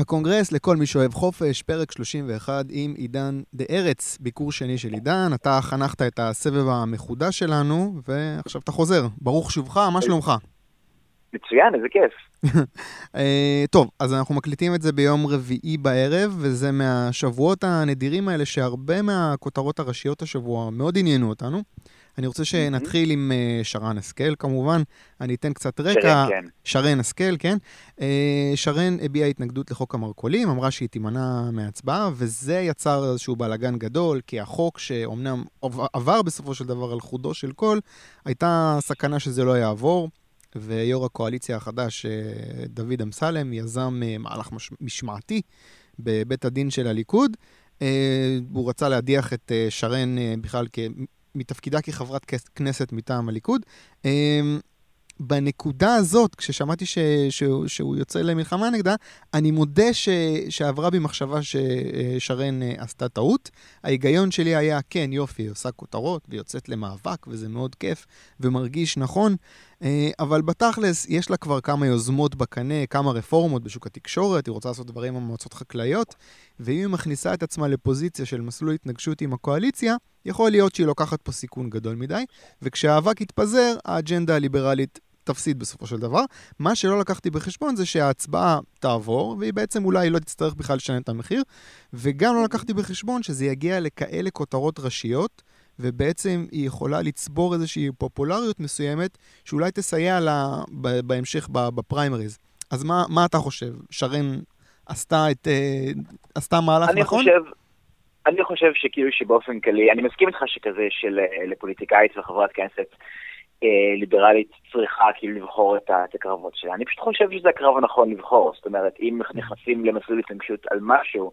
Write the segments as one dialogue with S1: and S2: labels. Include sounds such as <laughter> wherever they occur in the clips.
S1: הקונגרס לכל מי שאוהב חופש, פרק 31 עם עידן דה ארץ, ביקור שני של עידן. אתה חנכת את הסבב המחודש שלנו, ועכשיו אתה חוזר. ברוך שובך, מה שלומך?
S2: מצוין, איזה כיף. <laughs>
S1: אה, טוב, אז אנחנו מקליטים את זה ביום רביעי בערב, וזה מהשבועות הנדירים האלה שהרבה מהכותרות הראשיות השבוע מאוד עניינו אותנו. אני רוצה שנתחיל עם uh, שרן השכל כמובן, אני אתן קצת רקע.
S2: שרן, כן.
S1: שרן השכל, כן. Uh, שרן הביעה התנגדות לחוק המרכולים, אמרה שהיא תימנע מהצבעה, וזה יצר איזשהו בלאגן גדול, כי החוק שאומנם עבר בסופו של דבר על חודו של קול, הייתה סכנה שזה לא יעבור. ויו"ר הקואליציה החדש, אה, דוד אמסלם, יזם מהלך משמעתי בבית הדין של הליכוד. הוא רצה להדיח את שרן בכלל מתפקידה כחברת כנסת מטעם הליכוד. אמ, בנקודה הזאת, כששמעתי ש, שהוא, שהוא יוצא למלחמה נגדה, אני מודה ש, שעברה בי מחשבה ששרן אה, עשתה טעות. ההיגיון שלי היה, כן, יופי, היא עושה כותרות והיא יוצאת למאבק, וזה מאוד כיף ומרגיש נכון, אה, אבל בתכלס, יש לה כבר כמה יוזמות בקנה, כמה רפורמות בשוק התקשורת, היא רוצה לעשות דברים עם המועצות חקלאיות, ואם היא מכניסה את עצמה לפוזיציה של מסלול התנגשות עם הקואליציה, יכול להיות שהיא לוקחת פה סיכון גדול מדי, וכשהאבק יתפזר, האג'נדה הליברלית תפסיד בסופו של דבר. מה שלא לקחתי בחשבון זה שההצבעה תעבור, והיא בעצם אולי לא תצטרך בכלל לשלם את המחיר, וגם לא לקחתי בחשבון שזה יגיע לכאלה כותרות ראשיות, ובעצם היא יכולה לצבור איזושהי פופולריות מסוימת, שאולי תסייע לה בהמשך בפריימריז. אז מה, מה אתה חושב? שרן עשתה, את, אה, עשתה מהלך
S2: אני
S1: נכון?
S2: חושב, אני חושב שכאילו שבאופן כללי, אני מסכים איתך שכזה שלפוליטיקאית אה, וחברת כנסת אה, ליברלית צריכה כאילו לבחור את, את הקרבות שלה. אני פשוט חושב שזה הקרב הנכון לבחור. זאת אומרת, אם נכנסים למסלול התנגשות על משהו,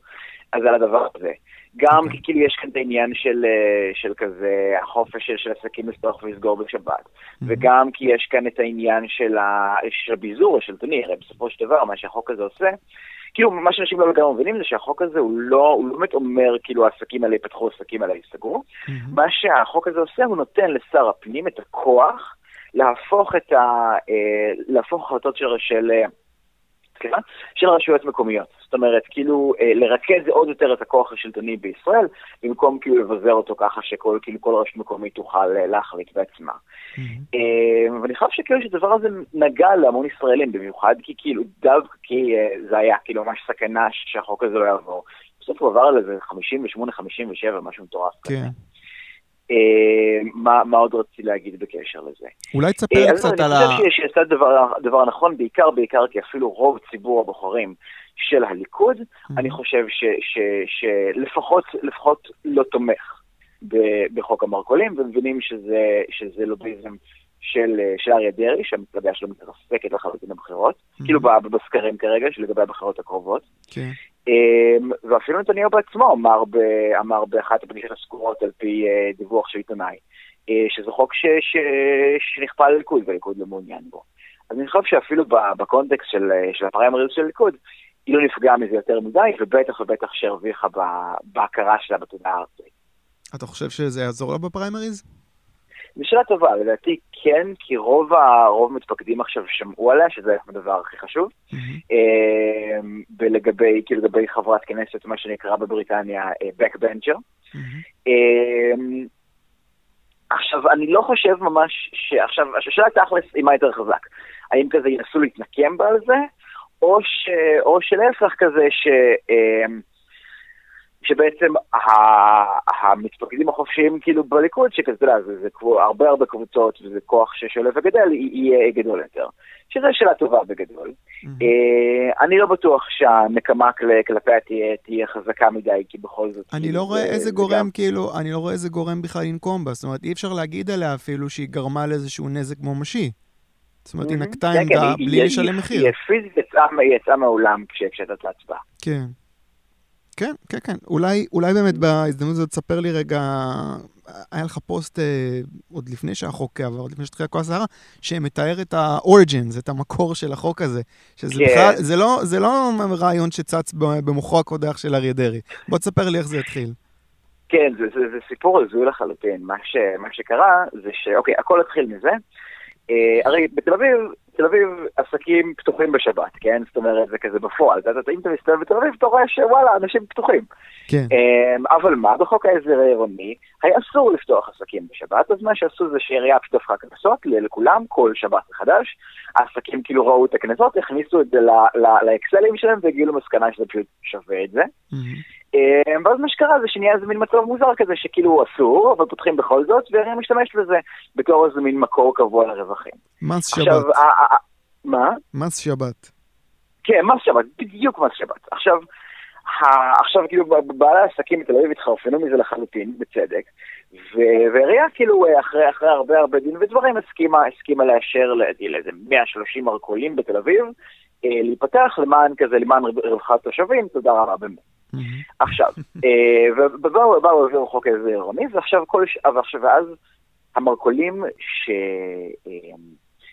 S2: אז על הדבר הזה. גם okay. אוקיי. כי כאילו יש כאן את העניין של, אה, של כזה החופש של, עסקים לפתוח ולסגור בשבת, mm-hmm. וגם כי יש כאן את העניין של, ה, של הביזור השלטוני, הרי בסופו של דבר מה שהחוק הזה עושה, כאילו מה שאנשים לא לגמרי מבינים זה שהחוק הזה הוא לא, הוא לא באמת אומר כאילו העסקים האלה יפתחו, העסקים האלה ייסגרו, mm-hmm. מה שהחוק הזה עושה הוא נותן לשר הפנים את הכוח להפוך את ה... אה, להפוך החלטות של... של סליחה, של רשויות מקומיות. זאת אומרת, כאילו, אה, לרכז עוד יותר את הכוח השלטוני בישראל, במקום כאילו לבזר אותו ככה שכל כאילו, כל רשות מקומית תוכל אה, להחליט בעצמה. Mm-hmm. אה, ואני חושב שכאילו שהדבר הזה נגע להמון ישראלים, במיוחד כי כאילו, דווקא כי זה היה כאילו ממש סכנה שהחוק הזה לא יעבור. בסוף הוא עבר על איזה 58-57, משהו מטורף.
S1: כן. כזה.
S2: אה, מה, מה עוד רציתי להגיד בקשר לזה?
S1: אולי תספר אה, קצת על ה...
S2: אני חושב שהיא עשתה דבר נכון, בעיקר, בעיקר כי אפילו רוב ציבור הבוחרים של הליכוד, mm-hmm. אני חושב שלפחות לפחות לא תומך בחוק המרכולים, ומבינים שזה, שזה לוביזם של, של אריה דרעי, שהמפלגה שלו מתרסקת לחלוטין בבחירות, mm-hmm. כאילו בסקרים כרגע, שלגבי הבחירות הקרובות. כן. Okay. אמ, ואפילו נתניהו בעצמו אמר, ב, אמר באחת הפגישות הסגורות על פי אה, דיווח של עיתונאי, אה, שזה חוק ש, ש, שנכפה על הליכוד והליכוד לא מעוניין בו. אז אני חושב שאפילו בקונטקסט של, אה, של הפריימריז של הליכוד, היא לא נפגעה מזה יותר מדי, ובטח ובטח שהרוויחה בהכרה שלה בתודעה הארצית.
S1: אתה חושב שזה יעזור לה בפריימריז?
S2: זו שאלה טובה, לדעתי כן, כי רוב המתפקדים עכשיו שמעו עליה, שזה הדבר הכי חשוב. אמ, ולגבי, כאילו לגבי חברת כנסת, מה שנקרא בבריטניה אה, backbencher. אמ, עכשיו, אני לא חושב ממש שעכשיו, השאלה תכלס היא מה יותר חזק. האם כזה ינסו להתנקם בה על זה, או, ש, או שלהפך כזה ש... אמ, שבעצם המתפקדים החופשיים כאילו בליכוד, שכזה, אתה יודע, זה, זה כמו הרבה הרבה קבוצות וזה כוח ששולף וגדל, יהיה גדול יותר. שזו שאלה טובה בגדול. Mm-hmm. אני לא בטוח שהנקמה כלפיה תהיה, תהיה חזקה מדי, כי בכל זאת...
S1: אני לא רואה איזה גורם. כאילו, אני לא רואה איזה גורם בכלל לנקום בה. זאת אומרת, אי אפשר להגיד עליה אפילו שהיא גרמה לאיזשהו נזק ממשי. זאת אומרת, היא נקטה כן, עמדה כן, בלי לשלם מחיר.
S2: היא פיזית יצאה מהעולם כשהייתה להצבעה.
S1: כן. כן, כן, כן. אולי, אולי באמת בהזדמנות הזאת תספר לי רגע, היה לך פוסט אה, עוד לפני שהחוק עבר, עוד לפני שהתחילה כל הסערה, שמתאר את ה-origins, את המקור של החוק הזה. שזה כן. בכלל, זה לא, זה לא רעיון שצץ במוחו הקודח של אריה דרעי. בוא תספר לי איך זה התחיל.
S2: כן, זה, זה, זה סיפור הזוי לחלוטין. מה, ש, מה שקרה זה ש... אוקיי, הכל התחיל מזה אה, הרי בתל אביב, תל אביב עסקים פתוחים בשבת, כן? זאת אומרת, זה כזה בפועל. יודע, אם אתה מסתובב בתל אביב, אתה רואה שוואלה, אנשים פתוחים.
S1: כן.
S2: אה, אבל מה, בחוק ההסדר העירוני, היה אסור לפתוח עסקים בשבת, אז מה שעשו זה שהעירייה פשוט הפכה קנסות לכולם, כל שבת מחדש. העסקים כאילו ראו את הקנסות, הכניסו את זה לאקסלים שלהם והגיעו למסקנה שזה פשוט שווה את זה.
S1: מהמם.
S2: אה, ואז מה שקרה זה שנהיה איזה מין מצב מוזר כזה שכאילו אסור, אבל פותחים בכל זאת, והעירייה משתמשת בזה בתור איזה מין מקור קבוע לרווחים.
S1: מס
S2: עכשיו,
S1: שבת.
S2: ה- מה?
S1: מס שבת.
S2: כן, מס שבת, בדיוק מס שבת. עכשיו, ה- עכשיו כאילו בעלי העסקים בתל אביב התחרפנו מזה לחלוטין, בצדק, ו- והעירייה כאילו אה, אחרי, אחרי הרבה הרבה דין ודברים הסכימה, הסכימה לאשר לאיזה 130 מרכולים בתל אביב, אה, להיפתח למען כזה, למען רווחת תושבים, תודה רבה באמת. עכשיו, אה, ובאו באו והעבירו חוק איזה עירוני, ועכשיו כל ש... ועכשיו ואז המרכולים ש...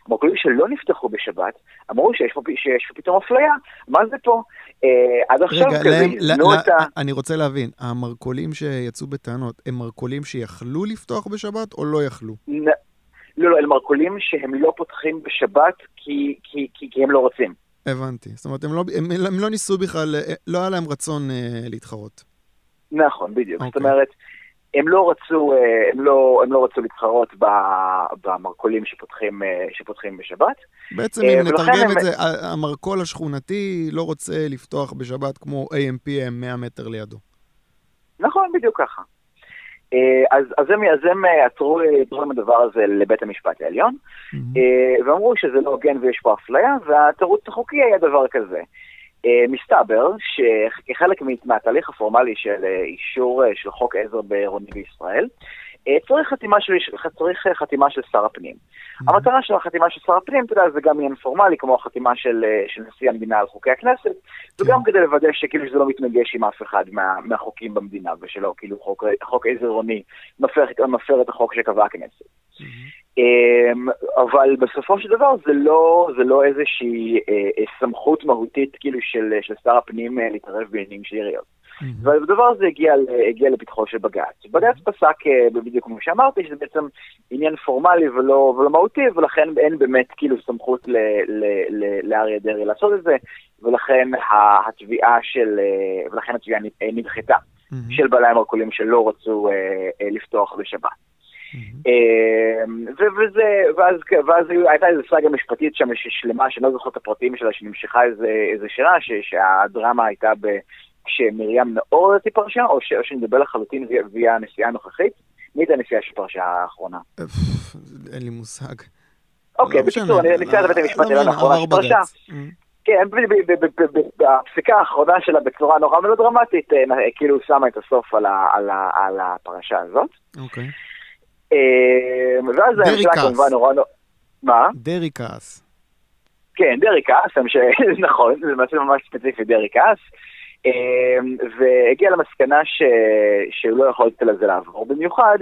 S2: אה, המרכולים שלא נפתחו בשבת, אמרו שיש פה, שיש פה פתאום אפליה, מה זה פה? אה, עד עכשיו
S1: רגע,
S2: כזה, הזנו את ה...
S1: אני רוצה להבין, המרכולים שיצאו בטענות, הם מרכולים שיכלו לפתוח בשבת או לא יכלו?
S2: נ- לא, לא, אלה מרכולים שהם לא פותחים בשבת כי, כי, כי, כי הם לא רוצים.
S1: הבנתי. זאת אומרת, הם לא, הם, הם לא ניסו בכלל, אה, לא היה להם רצון אה, להתחרות.
S2: נכון, בדיוק. זאת
S1: אוקיי.
S2: אומרת, הם לא רצו, אה, הם לא, הם לא רצו להתחרות במרכולים שפותחים, אה, שפותחים בשבת.
S1: בעצם
S2: אה,
S1: אם נתרגם
S2: הם-
S1: את זה, המרכול השכונתי לא רוצה לפתוח בשבת כמו AMPM 100 מטר לידו.
S2: נכון, בדיוק ככה. אז, אז הם, אז הם עתרו עם הדבר הזה לבית המשפט העליון. אה, ואמרו שזה לא הוגן ויש פה אפליה, והתירוץ החוקי היה דבר כזה. אה, מסתבר שכחלק מהתהליך הפורמלי של אה, אישור אה, של חוק עזר בעירוני בישראל, צריך חתימה של, צריך אה, חתימה של שר הפנים. המטרה של החתימה של שר הפנים, אתה יודע, זה גם עניין פורמלי, כמו החתימה של, אה, של נשיא המדינה על חוקי הכנסת, וגם כדי לוודא שכאילו שזה לא מתנגש עם אף אחד מה, מהחוקים במדינה, ושלא כאילו חוק, חוק עזר עירוני מפר, מפר את החוק שקבעה הכנסת. אמ, אבל בסופו של דבר זה לא, זה לא איזושהי אה, אה, סמכות מהותית כאילו של, של שר הפנים אה, להתערב בעניינים של עיריות.
S1: מהמם.
S2: והדבר הזה הגיע, הגיע לפתחו של בג"ץ. בג"ץ פסק אה, בדיוק כמו שאמרתי, שזה בעצם עניין פורמלי ולא, ולא מהותי, ולכן אין באמת כאילו סמכות לאריה דרעי לעשות את זה, ולכן התביעה של, אה, ולכן התביעה נ- נדחתה,
S1: מהמם.
S2: של בעלי המרכולים שלא רצו אה, אה, לפתוח בשבת. וזה, ואז, ואז הייתה איזו סאגה משפטית שם שלמה, שאני לא זוכר את הפרטים שלה, שנמשכה איזה, איזה שנה, שהדרמה הייתה ב... כשמרים נאור לדעתי פרשה, או, ש- או שנדבר לחלוטין והיא- הנשיאה הנוכחית. מי הייתה הנשיאה של פרשה האחרונה?
S1: אין לי מושג.
S2: אוקיי,
S1: לא.
S2: בקיצור, אני נשיאת בית המשפט
S1: לא
S2: העליון האחרונה
S1: עבר
S2: של פרשה.
S1: בג"ץ. מהמם.
S2: כן, ב- בפסיקה האחרונה שלה בצורה נורא מלודרמטית, אה, נ- כאילו שמה את הסוף על הפרשה הזאת.
S1: אוקיי.
S2: אמ, ואז הממשלה. כמובן נורא... נורא- מה?
S1: דרעי כעס.
S2: כן, דרעי כעס. <laughs> נכון, זה ממש ספציפי דרעי כעס, והגיע למסקנה ש... שהוא לא יכול לתת לזה לעבור, במיוחד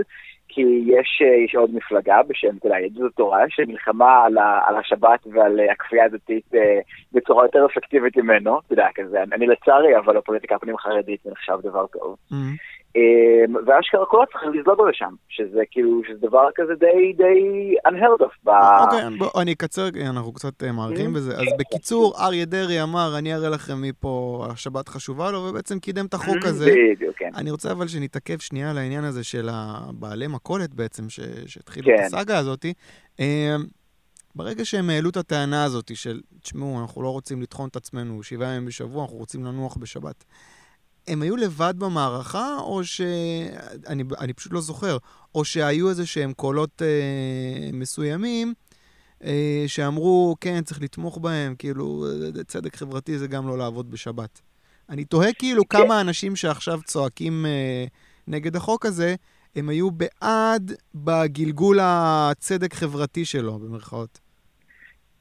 S2: כי יש, אה, יש עוד מפלגה בשם, אתה יודע, יהדות התורה, שנלחמה על, ה... על השבת ועל אה, הכפייה הדתית אה, בצורה יותר אפקטיבית ממנו, אתה יודע, כזה, אני לצערי, אבל הפוליטיקה הפנים חרדית נחשב דבר טוב.
S1: מהמם.
S2: אמ, ואשכרה כולם צריכים לזלוג לו לשם, שזה כאילו, שזה דבר כזה די, די unheard of.
S1: אוקיי, בוא, אני אקצר, אנחנו קצת אה, מאריכים. בזה. אז בקיצור, אריה דרעי אמר, אני אראה לכם מפה השבת חשובה לו, ובעצם קידם את החוק הזה.
S2: בדיוק, כן.
S1: אני רוצה אבל שנתעכב שנייה על העניין הזה של הבעלי מכולת בעצם, שהתחילו
S2: כן.
S1: את הסאגה הזאת. אה, ברגע שהם העלו את הטענה הזאת של, תשמעו, אנחנו לא רוצים לטחון את עצמנו שבעה ימים בשבוע, אנחנו רוצים לנוח בשבת. הם היו לבד במערכה, או ש... אני, אני פשוט לא זוכר. או שהיו איזה שהם קולות אה, מסוימים אה, שאמרו, כן, צריך לתמוך בהם, כאילו, אה, צדק חברתי זה גם לא לעבוד בשבת. אני תוהה כאילו
S2: כן.
S1: כמה אנשים שעכשיו צועקים אה, נגד החוק הזה, הם היו בעד בגלגול הצדק חברתי שלו, במרכאות.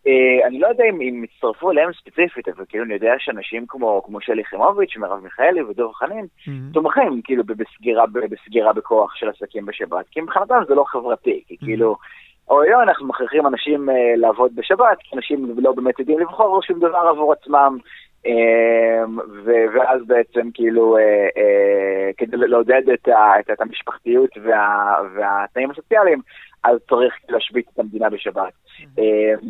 S2: אה, אני לא יודע אם, אם הצטרפו אליהם ספציפית, אבל כאילו אני יודע שאנשים כמו, כמו שלי יחימוביץ', מרב מיכאלי ודב חנין,
S1: מהמם.
S2: תומכים כאילו בסגירה, בסגירה בכוח של עסקים בשבת, כי מבחינתם זה לא חברתי, כי כאילו, אוי אוי, אנחנו מכריחים אנשים אה, לעבוד בשבת, כי אנשים לא באמת יודעים לבחור שום דבר עבור עצמם, אה, ואז בעצם כאילו, כדי לעודד את המשפחתיות והתנאים הסוציאליים, אז צריך להשבית את המדינה בשבת.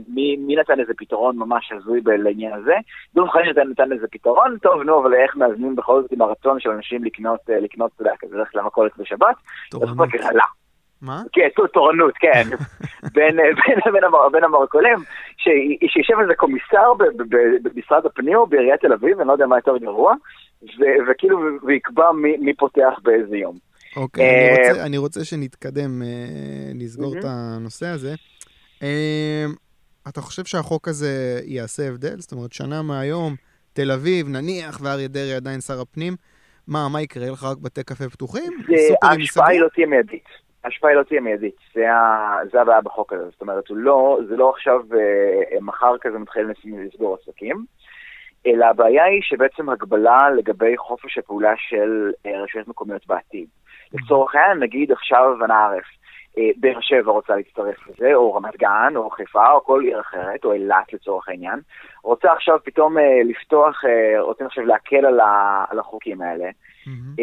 S2: מי, מי נתן איזה פתרון ממש הזוי לעניין הזה? דוב חנין נתן, נתן איזה פתרון, טוב, נו, אבל איך מאזנים בכל זאת עם הרצון של אנשים לקנות, לקנות, אתה יודע, כזה ללכת למכולת בשבת?
S1: תורנות.
S2: מה? כן, תורנות, כן. <laughs> בין, בין, בין, המר, בין המרכולים, שיושב איזה קומיסר במשרד הפנים או בעיריית תל אביב, אני לא יודע מה יותר גרוע, וכאילו, ויקבע מי, מי פותח באיזה יום.
S1: אוקיי, אני, רוצה, אני רוצה שנתקדם, נסגור את הנושא הזה. אתה חושב שהחוק הזה יעשה הבדל? זאת אומרת, שנה מהיום, תל אביב, נניח, ואריה דרעי עדיין שר הפנים, מה, מה יקרה? יהיה לך רק בתי קפה פתוחים?
S2: ההשפעה היא לא תהיה מיידית. ההשפעה היא לא תהיה מיידית, זה, זה הבעיה בחוק הזה. זאת אומרת, לא, זה לא עכשיו אה, מחר כזה מתחילים לסגור עסקים, אלא הבעיה היא שבעצם הגבלה לגבי חופש הפעולה של אה, רשויות מקומיות בעתיד. לצורך העניין, נגיד עכשיו אנא ערף, אה, באר שבע רוצה להצטרף לזה, או רמת גן, או חיפה, או כל עיר אחרת, או אילת לצורך העניין, רוצה עכשיו פתאום אה, לפתוח, אה, רוצים עכשיו להקל על, ה, על החוקים האלה, mm-hmm.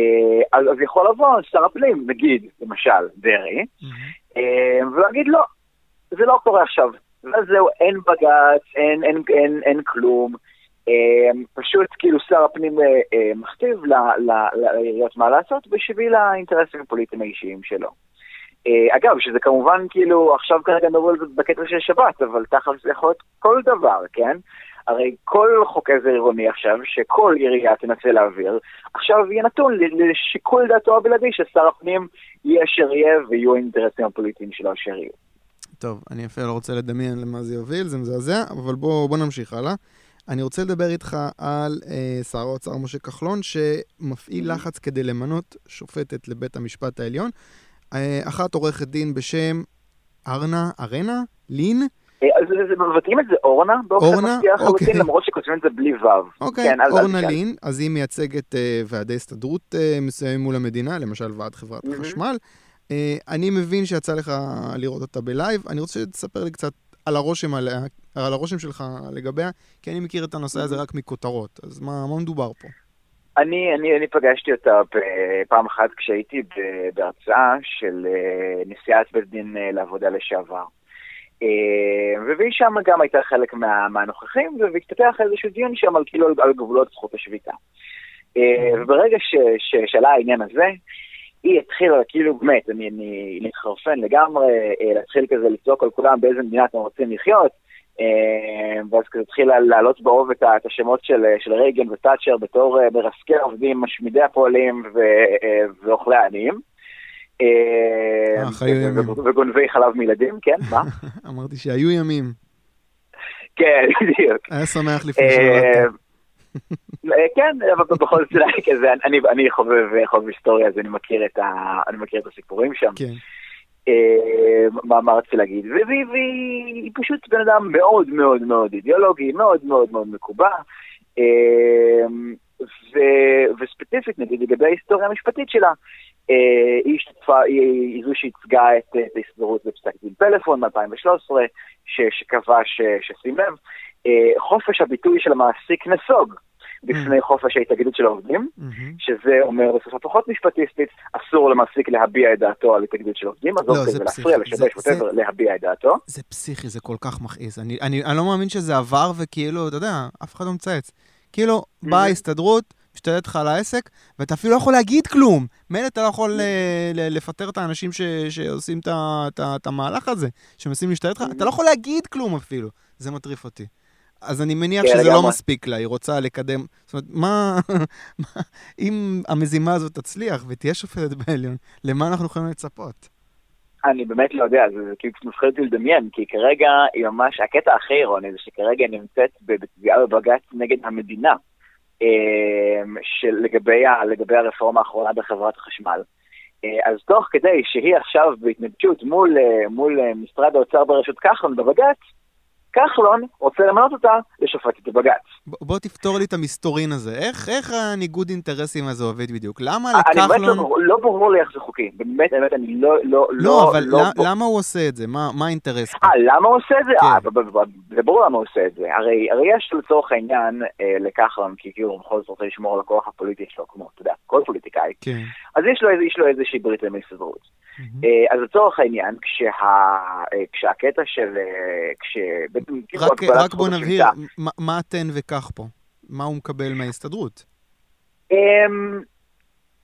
S2: אז, אז יכול לבוא שר הפנים, נגיד, למשל, דרעי, mm-hmm. ולהגיד לא, זה לא קורה עכשיו. ואז זהו, אין בג"ץ, אין, אין, אין, אין כלום. פשוט כאילו שר הפנים מכתיב לעיריות מה לעשות בשביל האינטרסים הפוליטיים האישיים שלו. אה, אגב, שזה כמובן כאילו, עכשיו כרגע נדבר על זה בקטע של שבת, אבל תכף זה יכול להיות כל דבר, כן? הרי כל חוק עזר עירוני עכשיו, שכל עירייה תנסה להעביר, עכשיו יהיה נתון לשיקול דעתו הבלעדי ששר הפנים יהיה אשר יהיה ויהיו האינטרסים הפוליטיים שלו אשר יהיו.
S1: טוב, אני אפילו לא רוצה לדמיין למה זה יוביל, זה מזעזע, אבל בוא, בוא נמשיך הלאה. אני רוצה לדבר איתך על אה, שר האוצר משה כחלון, שמפעיל לחץ כדי למנות שופטת לבית המשפט העליון. אה, אחת עורכת דין בשם ארנה, ארנה? לין?
S2: אה, אז מבטאים את זה אורנה באופן מפתיע לחלוטין, אוקיי. למרות שכותבים את זה בלי וו.
S1: אוקיי, כן, אורנה לין, אז היא מייצגת uh, ועדי הסתדרות uh, מסוימים מול המדינה, למשל ועד חברת mm-hmm. חשמל. Uh, אני מבין שיצא לך לראות אותה בלייב, אני רוצה שתספר לי קצת על הרושם עליה, על הרושם שלך לגביה, כי אני מכיר את הנושא הזה רק מכותרות, אז מה, מה מדובר פה?
S2: אני, אני, אני פגשתי אותה פעם אחת כשהייתי בהרצאה של אה, נשיאת בית דין אה, לעבודה לשעבר. אה, והיא שם גם הייתה חלק מה, מהנוכחים, והתפתח איזשהו דיון שם על כאילו על גבולות זכות השביתה. וברגע ששאלה העניין הזה, היא התחילה כאילו באמת, אני, אני מתחרפן לגמרי, להתחיל כזה לצעוק על כולם באיזה מדינה אתם רוצים לחיות, אה, ואז כזה התחילה להעלות באוב את השמות של, של רייגן ותאצ'ר בתור אה, מרסקי עובדים, משמידי הפועלים אה, ואוכלי העניים. וגונבי חלב מילדים, כן, מה? <laughs>
S1: אמרתי שהיו ימים.
S2: כן, בדיוק.
S1: היה שמח לפני שבאת.
S2: כן, אבל <laughs> בכל זאת, אני חובב היסטוריה, אז אני מכיר את הסיפורים שם. כן. אה, מה, מה רציתי להגיד, והיא פשוט בן אדם מאוד מאוד מאוד אידיאולוגי, מאוד מאוד מאוד מקובע, אה, וספציפית נגיד לגבי ההיסטוריה המשפטית שלה, אה, היא השתתפה, היא זו שייצגה את ההסתדרות בפסק דין פלאפון מ-2013, שקבע, ששים לב, חופש הביטוי של המעסיק נסוג. בפני חופש ההתאגדות של העובדים, שזה אומר בשפה פחות משפטיסטית, אסור למעסיק להביע את דעתו על התאגדות של עובדים, אז אוקיי, זה להפריע, לשבש, ווטאבר, להביע את דעתו.
S1: זה פסיכי, זה כל כך מכעיס. אני, אני, אני לא מאמין שזה עבר וכאילו, אתה יודע, אף אחד לא מצייץ. כאילו, באה ההסתדרות, משתלטת לך על העסק, ואתה אפילו לא יכול להגיד כלום. מילא אתה לא יכול אה, לפטר את האנשים ש, שעושים את המהלך הזה, שמנסים להשתלט לך, אתה לא יכול להגיד כלום אפילו. זה מטריף אותי. אז אני מניח כן, שזה לא מספיק לה, היא רוצה לקדם... זאת אומרת, <laughs> מה... אם המזימה הזאת תצליח ותהיה שופטת בעליון, למה אנחנו יכולים לצפות?
S2: אני באמת לא יודע, זה כאילו מפחיד אותי לדמיין, כי כרגע היא ממש, הקטע הכי אירוני זה שכרגע היא נמצאת בתביעה בבג"ץ נגד המדינה, אמ, של, לגבי, לגבי הרפורמה האחרונה בחברת החשמל. אה, אז תוך כדי שהיא עכשיו בהתנגשות מול, אה, מול אה, משרד האוצר בראשות כחלון בבג"ץ, כחלון רוצה למנות אותה לשופטת בבג"ץ.
S1: בוא תפתור לי את המסתורין הזה. איך, איך הניגוד אינטרסים הזה עובד בדיוק? למה
S2: לכחלון...
S1: אני באמת
S2: לא, לא ברור לי איך זה חוקי. באמת, באמת, אני לא... לא,
S1: לא, לא אבל לא, לא... למה הוא עושה את זה? מה, מה האינטרס?
S2: אה, למה הוא עושה את זה? כן. אה, זה ברור למה הוא עושה את זה. הרי, הרי יש לצורך העניין אה, לכחלון, כי כאילו הוא בכל זאת רוצה לשמור על הכוח הפוליטי שלו, כמו, אתה יודע, כל פוליטיקאי.
S1: כן.
S2: אז יש לו, יש לו איזושהי ברית למסתדרות. Mm-hmm. אז לצורך העניין, אה, כשהקטע של... אה.
S1: כאילו רק, רק בוא נבהיר, מה, תן וכך פה? מה הוא מקבל מההסתדרות?
S2: Um,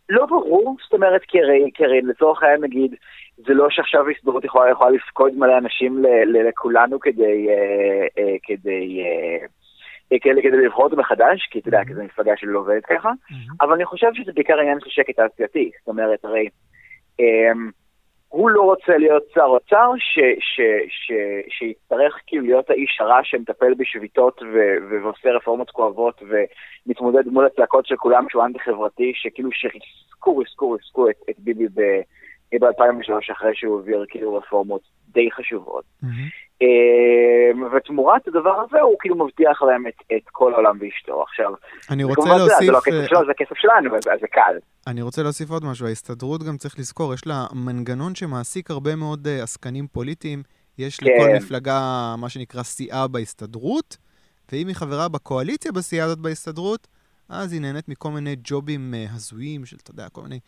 S2: לא ברור, זאת אומרת, כי הרי, לצורך העניין נגיד, זה לא שעכשיו ההסתדרות יכולה, יכולה לפקוד מלא אנשים ל, ל, לכולנו כדי, אה, אה, כדי, אה, כדי, כדי לבחור אותו מחדש, כי אתה יודע, mm-hmm. כי זו מפלגה שלא עובדת ככה, mm-hmm. אבל אני חושב שזה בעיקר עניין של שקט תעשייתי, זאת אומרת, הרי... אה, הוא לא רוצה להיות שר אוצר שיצטרך כאילו להיות האיש הרע שמטפל בשביתות ועושה רפורמות כואבות ומתמודד מול הצעקות של כולם שהוא אנטי-חברתי, שכאילו שריסקו, ריסקו, ריסקו את, את ביבי ב-2003 אחרי שהוא העביר כאילו רפורמות די חשובות. Mm-hmm. ותמורת הדבר הזה הוא כאילו מבטיח להם את, את כל העולם ואשתו. עכשיו,
S1: אני רוצה להוסיף... זה,
S2: זה לא הכסף שלו, זה הכסף שלנו, אז זה קל.
S1: אני רוצה להוסיף עוד משהו, ההסתדרות גם צריך לזכור, יש לה מנגנון שמעסיק הרבה מאוד uh, עסקנים פוליטיים. יש כן. לכל מפלגה מה שנקרא סיעה בהסתדרות, ואם היא חברה בקואליציה בסיעה הזאת בהסתדרות, אז היא נהנית מכל מיני ג'ובים uh, הזויים של, אתה יודע, כל מיני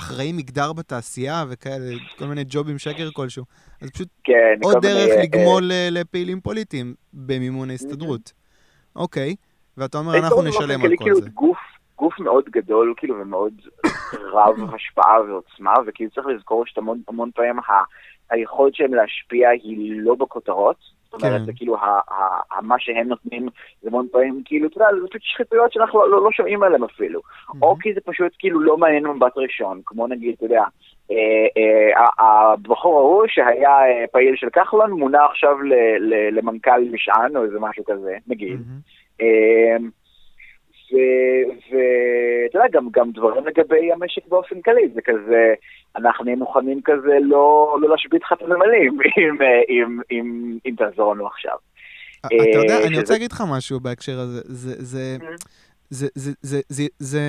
S1: אחראי מגדר בתעשייה וכאלה, כל מיני ג'ובים שקר כלשהו. אז פשוט
S2: כן,
S1: עוד דרך מיני, לגמול אה, לפעילים פוליטיים במימון ההסתדרות. אוקיי, ואתה אומר, אנחנו נשלם על כל
S2: כאילו
S1: זה.
S2: גוף, גוף מאוד גדול, כאילו, ומאוד רב <coughs> השפעה ועוצמה, וכאילו צריך לזכור שהמון המון פעמים היכולת שלהם להשפיע היא לא בכותרות. זאת אומרת, כן. זה כאילו, מה שהם נותנים, זה המון פעמים, כאילו, אתה יודע, זה פשוט שחיתויות שאנחנו לא, לא, שומעים עליהן אפילו. או כי זה פשוט כאילו לא מעניין מבט ראשון, כמו נגיד, אתה יודע, אה, אה, הבחור ההוא שהיה אה, פעיל של כחלון מונה עכשיו למנכ"ל משען או איזה משהו כזה, נגיד. ואתה יודע, גם, גם דברים לגבי המשק באופן כללי, זה כזה, אנחנו נהיה מוכנים כזה לא, לא להשבית לך את הנמלים, <laughs> אם, אם, אם, אם תעזור לנו עכשיו.
S1: אתה יודע, אני רוצה להגיד לך משהו בהקשר הזה. זה, זה, זה, זה, זה, זה, זה,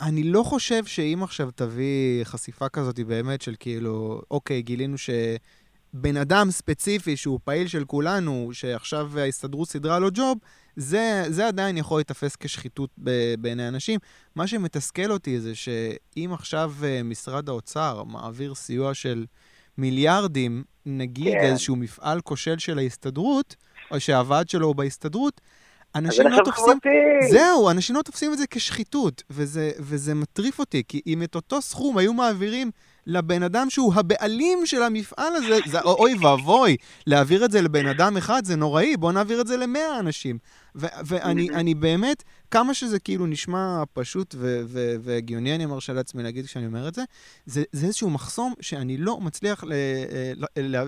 S1: אני לא חושב שאם עכשיו תביא חשיפה כזאת באמת של כאילו, אוקיי, גילינו שבן אדם ספציפי שהוא פעיל של כולנו, שעכשיו ההסתדרות סידרה לו ג'וב, זה, זה עדיין יכול להיתפס כשחיתות בעיני אנשים. מה שמתסכל אותי זה שאם עכשיו אה, משרד האוצר מעביר סיוע של מיליארדים, נגיד כן. לאיזשהו מפעל כושל של ההסתדרות, או שהוועד שלו הוא בהסתדרות, אנשים לא תופסים... זהו, אנשים לא תופסים את זה כשחיתות, וזה, וזה מטריף אותי, כי אם את אותו סכום היו מעבירים לבן אדם שהוא הבעלים של המפעל הזה, זה אוי ואבוי, להעביר את זה לבן אדם אחד זה נוראי, בואו נעביר את זה למאה אנשים. ואני באמת, כמה שזה כאילו נשמע פשוט והגיוני, אני מרשה לעצמי להגיד כשאני אומר את זה, זה, זה איזשהו מחסום שאני לא מצליח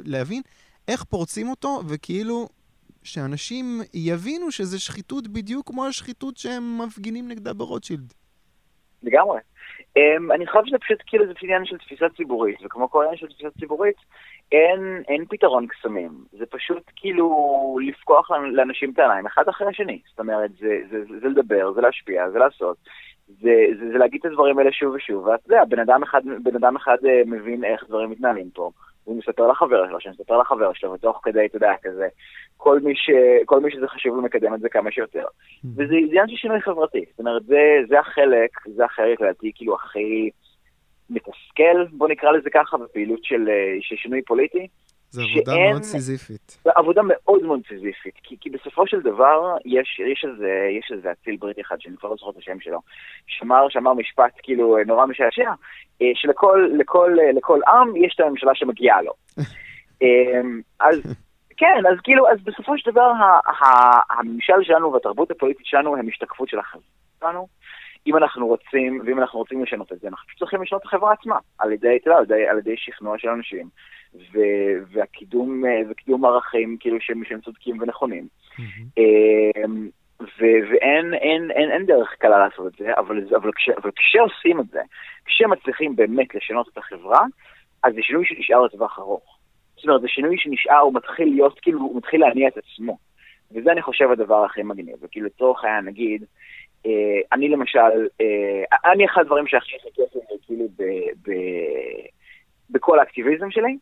S1: להבין איך פורצים אותו, וכאילו שאנשים יבינו שזה שחיתות בדיוק כמו השחיתות שהם מפגינים נגדה ברוטשילד.
S2: לגמרי. Um, אני חושב שזה פשוט כאילו זה עניין של תפיסה ציבורית, וכמו כל עניין של תפיסה ציבורית, אין, אין פתרון קסמים. זה פשוט כאילו לפקוח לאנשים את העיניים אחד אחרי השני. זאת אומרת, זה, זה, זה, זה לדבר, זה להשפיע, זה לעשות. זה, זה, זה להגיד את הדברים האלה שוב ושוב, ואתה יודע, בן אדם אחד, בן אדם אחד אה, מבין איך דברים מתנהלים פה. הוא מספר לחבר שלו, שמספר לחבר שלו, ותוך כדי, אתה יודע, כזה, כל מי, ש, כל מי שזה חשוב לו מקדם את זה כמה שיותר. Mm-hmm. וזה עניין של שינוי חברתי. זאת אומרת, זה, זה החלק, זה החלק, לדעתי, כאילו, הכי מתסכל, בוא נקרא לזה ככה, בפעילות של, של שינוי פוליטי.
S1: זו עבודה שאין, מאוד סיזיפית.
S2: זו עבודה מאוד מאוד סיזיפית, כי, כי בסופו של דבר יש, יש, איזה, יש איזה אציל בריטי אחד, שאני כבר לא זוכר את השם שלו, שאמר, שאמר משפט כאילו נורא משעשע, אה, שלכל לכל, לכל עם יש את הממשלה שמגיעה לו. <laughs> אמ, אז כן, אז כאילו, אז בסופו של דבר הממשל שלנו והתרבות הפוליטית שלנו הם השתקפות של החברה שלנו. אם אנחנו רוצים, ואם אנחנו רוצים לשנות את זה, אנחנו צריכים לשנות את החברה עצמה, על ידי, אתה יודע, על ידי, על ידי שכנוע של אנשים, ו, והקידום, וקידום ערכים כאילו שהם, שהם צודקים ונכונים. Mm-hmm. ו- ואין אין, אין, אין דרך קלה לעשות את זה, אבל, אבל, כש, אבל כשעושים את זה, כשמצליחים באמת לשנות את החברה, אז זה שינוי שנשאר לטווח ארוך. זאת אומרת, זה שינוי שנשאר, הוא מתחיל להיות, כאילו, הוא מתחיל להניע את עצמו. וזה אני חושב הדבר הכי מגניב, וכאילו לצורך העניין נגיד, אה, אני למשל, אה, אני אחד הדברים שהכי לי כאילו ב, ב, בכל האקטיביזם שלי,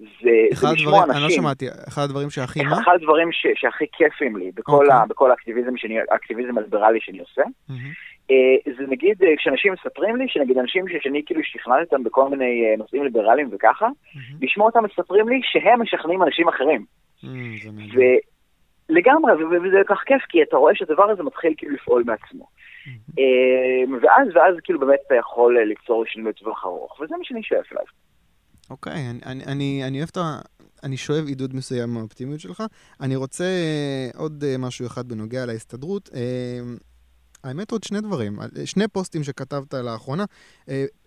S2: זה, זה לשמוע אנשים.
S1: אני לא שמעתי, אחד הדברים שהכי מה?
S2: אחד הדברים ש, שהכי כיפים לי בכל, okay. אוקיי. ה, בכל האקטיביזם, שאני, האקטיביזם הליברלי שאני עושה, mm-hmm. זה נגיד כשאנשים מספרים לי, שנגיד אנשים שאני כאילו שכנעתי אותם בכל מיני נושאים ליברליים וככה, mm-hmm. לשמוע אותם מספרים לי שהם משכנעים אנשים אחרים. Mm-hmm. לגמרי, וזה כל כך כיף, כי אתה רואה שהדבר הזה מתחיל כאילו לפעול מעצמו. אה, ואז, ואז כאילו באמת אתה יכול אה, ליצור שינוי לטווח ארוך, וזה מה שאני שואף אליו.
S1: אוקיי, אני, אני, אני אוהב את ה... אני שואב עידוד מסוים מהאופטימיות שלך. אני רוצה אה, עוד משהו אחד בנוגע להסתדרות. האמת עוד שני דברים, שני פוסטים שכתבת לאחרונה.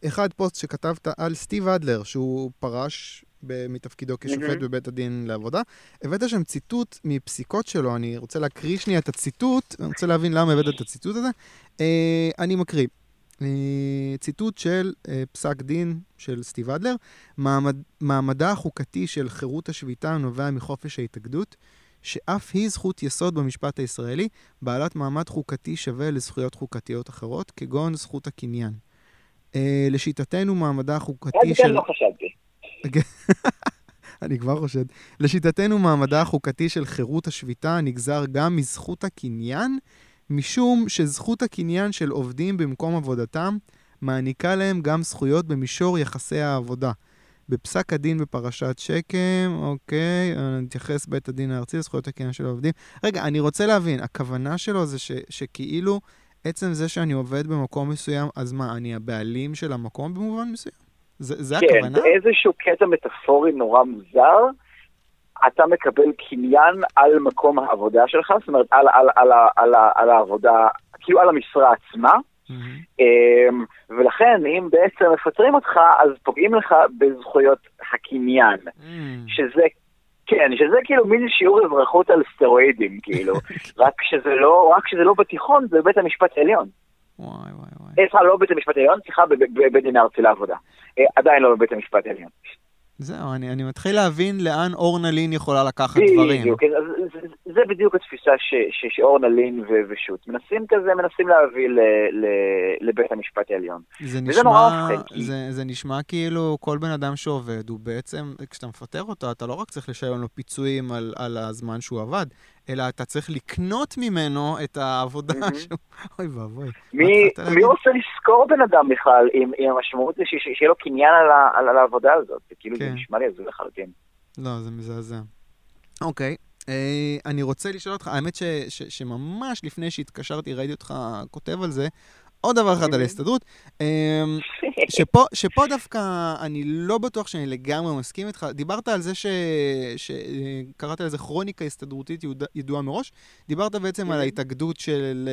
S1: אחד פוסט שכתבת על סטיב אדלר, שהוא פרש מתפקידו כשופט בבית הדין לעבודה. הבאת שם ציטוט מפסיקות שלו, אני רוצה להקריא שנייה את הציטוט, אני רוצה להבין למה הבאת את הציטוט הזה. אה, אני מקריא. אה, ציטוט של אה, פסק דין של סטיב אדלר, מעמד, מעמדה החוקתי של חירות השביתה נובע מחופש ההתאגדות, שאף היא זכות יסוד במשפט הישראלי, בעלת מעמד חוקתי שווה לזכויות חוקתיות אחרות, כגון זכות הקניין. לשיטתנו מעמדה החוקתי
S2: של... לא חשבתי. <laughs>
S1: אני כבר חושד. לשיטתנו, מעמדה החוקתי של חירות השביתה נגזר גם מזכות הקניין, משום שזכות הקניין של עובדים במקום עבודתם מעניקה להם גם זכויות במישור יחסי העבודה. בפסק הדין בפרשת שקם, אוקיי, נתייחס בית הדין הארצי לזכויות הקניין של העובדים. רגע, אני רוצה להבין, הכוונה שלו זה ש, שכאילו עצם זה שאני עובד במקום מסוים, אז מה, אני הבעלים של המקום במובן מסוים? זה, זה כן, הכוונה?
S2: כן, באיזשהו קטע מטאפורי נורא מוזר, אתה מקבל קניין על מקום העבודה שלך, זאת אומרת, על, על, על, על, על, על העבודה, כאילו על המשרה עצמה. Mm-hmm. ולכן, אם בעצם מפטרים אותך, אז פוגעים לך בזכויות הקניין, mm-hmm. שזה כן, שזה כאילו מין שיעור אזרחות על סטרואידים, כאילו. <laughs> רק שזה לא, רק שזה לא בתיכון, זה בבית המשפט העליון. וואי וואי וואי. סליחה, לא בבית המשפט העליון, סליחה, בבית דין הארצי לעבודה. אה, עדיין לא בבית המשפט העליון.
S1: זהו, אני, אני מתחיל להבין לאן אורנה לין יכולה לקחת דברים.
S2: בדיוק, כן, זה, זה בדיוק התפיסה ש, ש, שאורנה לין ו, ושות' מנסים כזה, מנסים להביא ל, ל, לבית המשפט העליון.
S1: זה נשמע, נורא זה, זה נשמע כאילו כל בן אדם שעובד, הוא בעצם, כשאתה מפטר אותו, אתה לא רק צריך לשלם לו פיצויים על, על הזמן שהוא עבד, אלא אתה צריך לקנות ממנו את העבודה שהוא... אוי ואבוי.
S2: מי רוצה לשכור בן אדם בכלל, אם המשמעות זה שיהיה לו קניין על העבודה הזאת? כאילו, זה כן. נשמע לי הזוי לחלוטין.
S1: לא, זה מזעזע. אוקיי. אה, אני רוצה לשאול אותך, האמת שממש לפני שהתקשרתי ראיתי אותך כותב על זה, עוד דבר אחד על ההסתדרות, אמ, <laughs> שפה, שפה דווקא אני לא בטוח שאני לגמרי מסכים איתך. דיברת על זה שקראת לזה כרוניקה הסתדרותית ידועה מראש. דיברת בעצם על ההתאגדות של,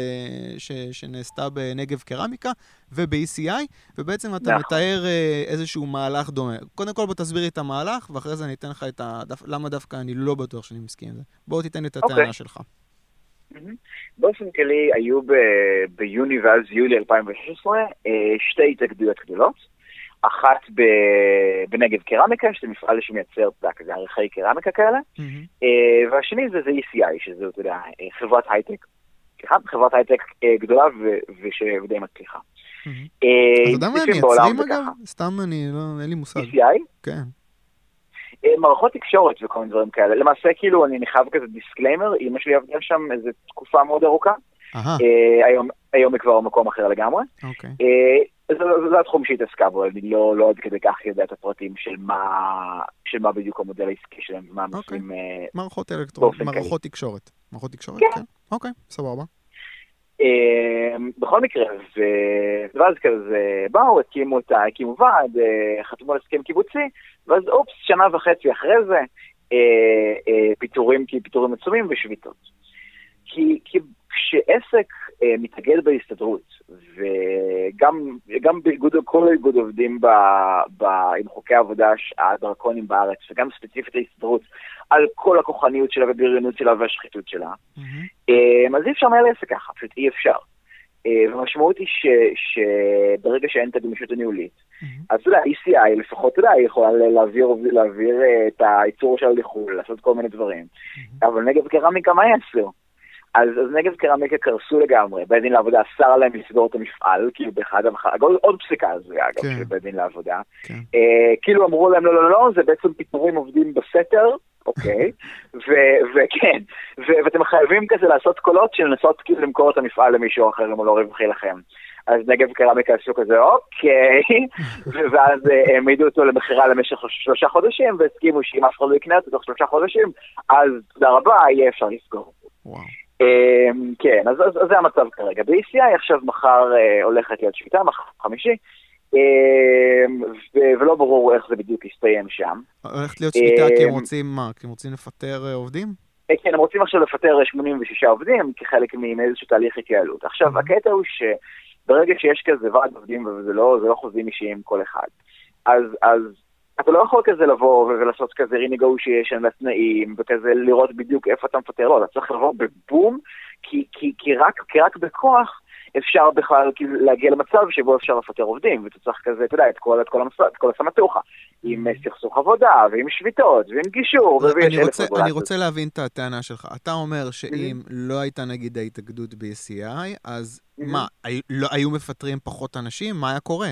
S1: ש, שנעשתה בנגב קרמיקה וב-ECI, ובעצם אתה נכון. מתאר אה, איזשהו מהלך דומה. קודם כל בוא תסביר לי את המהלך, ואחרי זה אני אתן לך את ה... למה דווקא אני לא בטוח שאני מסכים עם זה. בוא תיתן לי את אוקיי. הטענה okay. שלך.
S2: באופן כללי היו ביוני ואז יולי 2016 אה, שתי התאגדויות גדולות. אחת ב- בנגב קרמיקה, שזה מפעל שמייצר, אתה יודע, כזה אריחי קרמיקה כאלה, mm-hmm. והשני זה, זה ECI, שזה, אתה יודע, אה, חברת הייטק, חברת הייטק גדולה ו- ושדי מצליחה.
S1: אתה יודע מה הם מייצרים אגב? סתם אני, לא, אין לי מושג.
S2: ECI?
S1: כן.
S2: אה, מערכות תקשורת וכל מיני דברים כאלה. למעשה, כאילו, אני חייב כזה disclaimer, אמא שלי עבדה שם איזו תקופה מאוד ארוכה. אה, היום, היום היא כבר במקום אחר לגמרי.
S1: אוקיי.
S2: אה, זה, התחום שהיא התעסקה בו, אני לא, לא עד כדי כך יודע את הפרטים של מה, של מה בדיוק המודל העסקי שלהם ומה הם.
S1: עושים מערכות אלקטרוניות, מערכות תקשורת. מערכות תקשורת? כן. כן. אוקיי, סבבה.
S2: בכל מקרה, ואז כזה באו, הקימו, הקימו ועד, חתמו על הסכם קיבוצי, ואז אופס, שנה וחצי אחרי זה, אה, אה, פיטורים, פיטורים עצומים ושביתות. כי, כי כשעסק אה, מתאגד בהסתדרות, וגם באיגוד, כל איגוד עובדים ב, ב, עם חוקי העבודה הדרקונים בארץ, וגם ספציפית ההסתדרות, על כל הכוחניות שלה ובריונות שלה והשחיתות שלה, mm-hmm. אה, אז אי אפשר לנהל עסק ככה, פשוט אי אפשר. והמשמעות היא שברגע שאין את הגמישות הניהולית, אז אתה יודע, ECI לפחות, אתה יודע, היא יכולה להעביר, להעביר את הייצור שלה לחו"ל, לעשות כל מיני דברים. אבל נגב קרמיקה, מה יעשו? אז, אז נגב קרמיקה קרסו לגמרי, בית דין לעבודה אסר להם לסגור את המפעל, כאילו באחד המחר, עוד פסיקה הזויה אגב, כן. של בית דין לעבודה. כן. אה, כאילו אמרו להם לא, לא, לא, לא, זה בעצם פיטורים עובדים בסתר, אוקיי, <laughs> וכן, ואתם חייבים כזה לעשות קולות של לנסות כאילו למכור את המפעל למישהו אחר אם הוא לא רווחי לכם. אז נגב קרמיקה עשו כזה אוקיי, <laughs> ואז אה, העמידו אותו למכירה למשך שלושה חודשים, והסכימו שאם אף אחד לא יקנה אותו תוך שלושה חודשים, אז תודה רבה, יהיה אפשר לסגור. וואו. אמ, כן, אז, אז, אז זה המצב כרגע. ב-ECI עכשיו מחר אה, הולכת להיות שביתה, מחר חמישי, אמ, ו- ולא ברור איך זה בדיוק יסתיים שם.
S1: הולכת להיות שביתה כי הם אמ, רוצים מה? כי הם רוצים לפטר אה, עובדים?
S2: אה, כן, הם רוצים עכשיו לפטר 86 עובדים כחלק מאיזשהו תהליך התייעלות. עכשיו, הקטע הוא שברגע שיש כזה ועד עובדים וזה לא, לא חוזים אישיים כל אחד, אז, אז אתה לא יכול כזה לבוא ולעשות כזה רינגושיישן לתנאים, וכזה לראות בדיוק איפה אתה מפטר, לא, אתה צריך לבוא בבום, כי, כי, כי, רק, כי רק בכוח אפשר בכלל כאילו להגיע למצב שבו אפשר לפטר עובדים, ואתה צריך כזה, אתה יודע, את כל, את כל, המס... את כל הסמטוחה, עם mm-hmm. סכסוך עבודה, ועם שביתות, ועם גישור,
S1: ויש אלף רגולציות. אני רוצה להבין את הטענה שלך. אתה אומר שאם mm-hmm. לא הייתה נגיד ההתאגדות ב-ECI, אז mm-hmm. מה, לא, היו מפטרים פחות אנשים? מה היה קורה?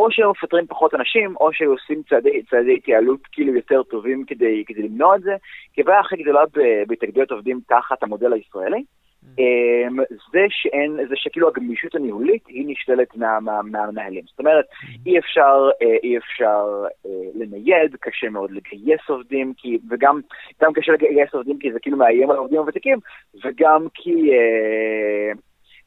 S2: או שהיו מפטרים פחות אנשים, או שהיו עושים צעדי, צעדי התייעלות כאילו יותר טובים כדי, כדי למנוע את זה. כי הבעיה הכי גדולה בהתאגדויות עובדים תחת המודל הישראלי, mm. אמ, זה שאין, זה שכאילו הגמישות הניהולית היא נשללת מה, מה, מהמנהלים. זאת אומרת, mm. אי אפשר, אה, אי אפשר אה, לנייד, קשה מאוד לגייס עובדים, כי, וגם גם קשה לגייס עובדים כי זה כאילו מאיים על העובדים הוותיקים, וגם כי... אה,